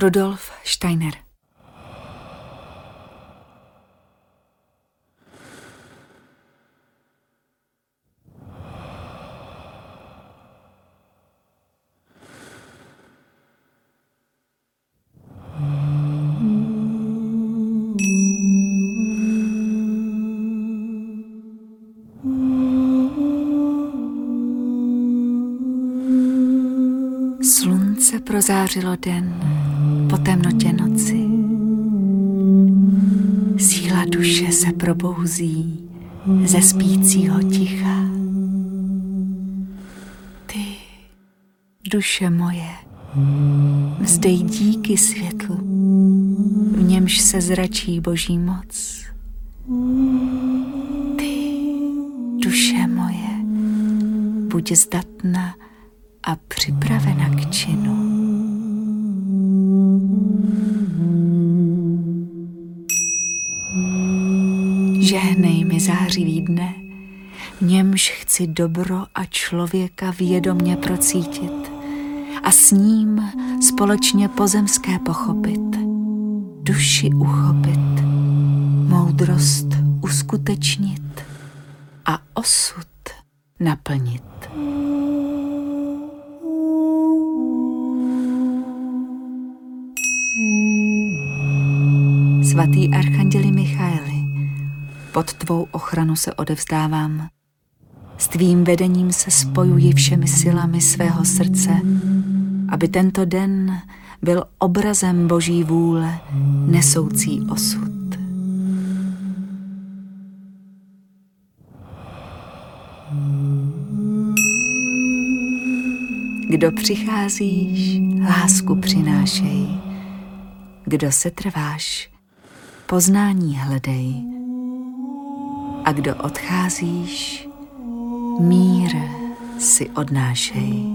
Rudolf Steiner. Slunce prozářilo den po temnotě noci. Síla duše se probouzí ze spícího ticha. Ty, duše moje, vzdej díky světlu, v němž se zračí boží moc. Ty, duše moje, buď zdatna a připravena k činu. Žehnej mi zářivý dne, v němž chci dobro a člověka vědomně procítit a s ním společně pozemské pochopit, duši uchopit, moudrost uskutečnit a osud naplnit. Svatý Archanděli Michaeli, pod tvou ochranu se odevzdávám. S tvým vedením se spojuji všemi silami svého srdce, aby tento den byl obrazem Boží vůle, nesoucí osud. Kdo přicházíš, lásku přinášej. Kdo se trváš, poznání hledej. A kdo odcházíš, mír si odnášej.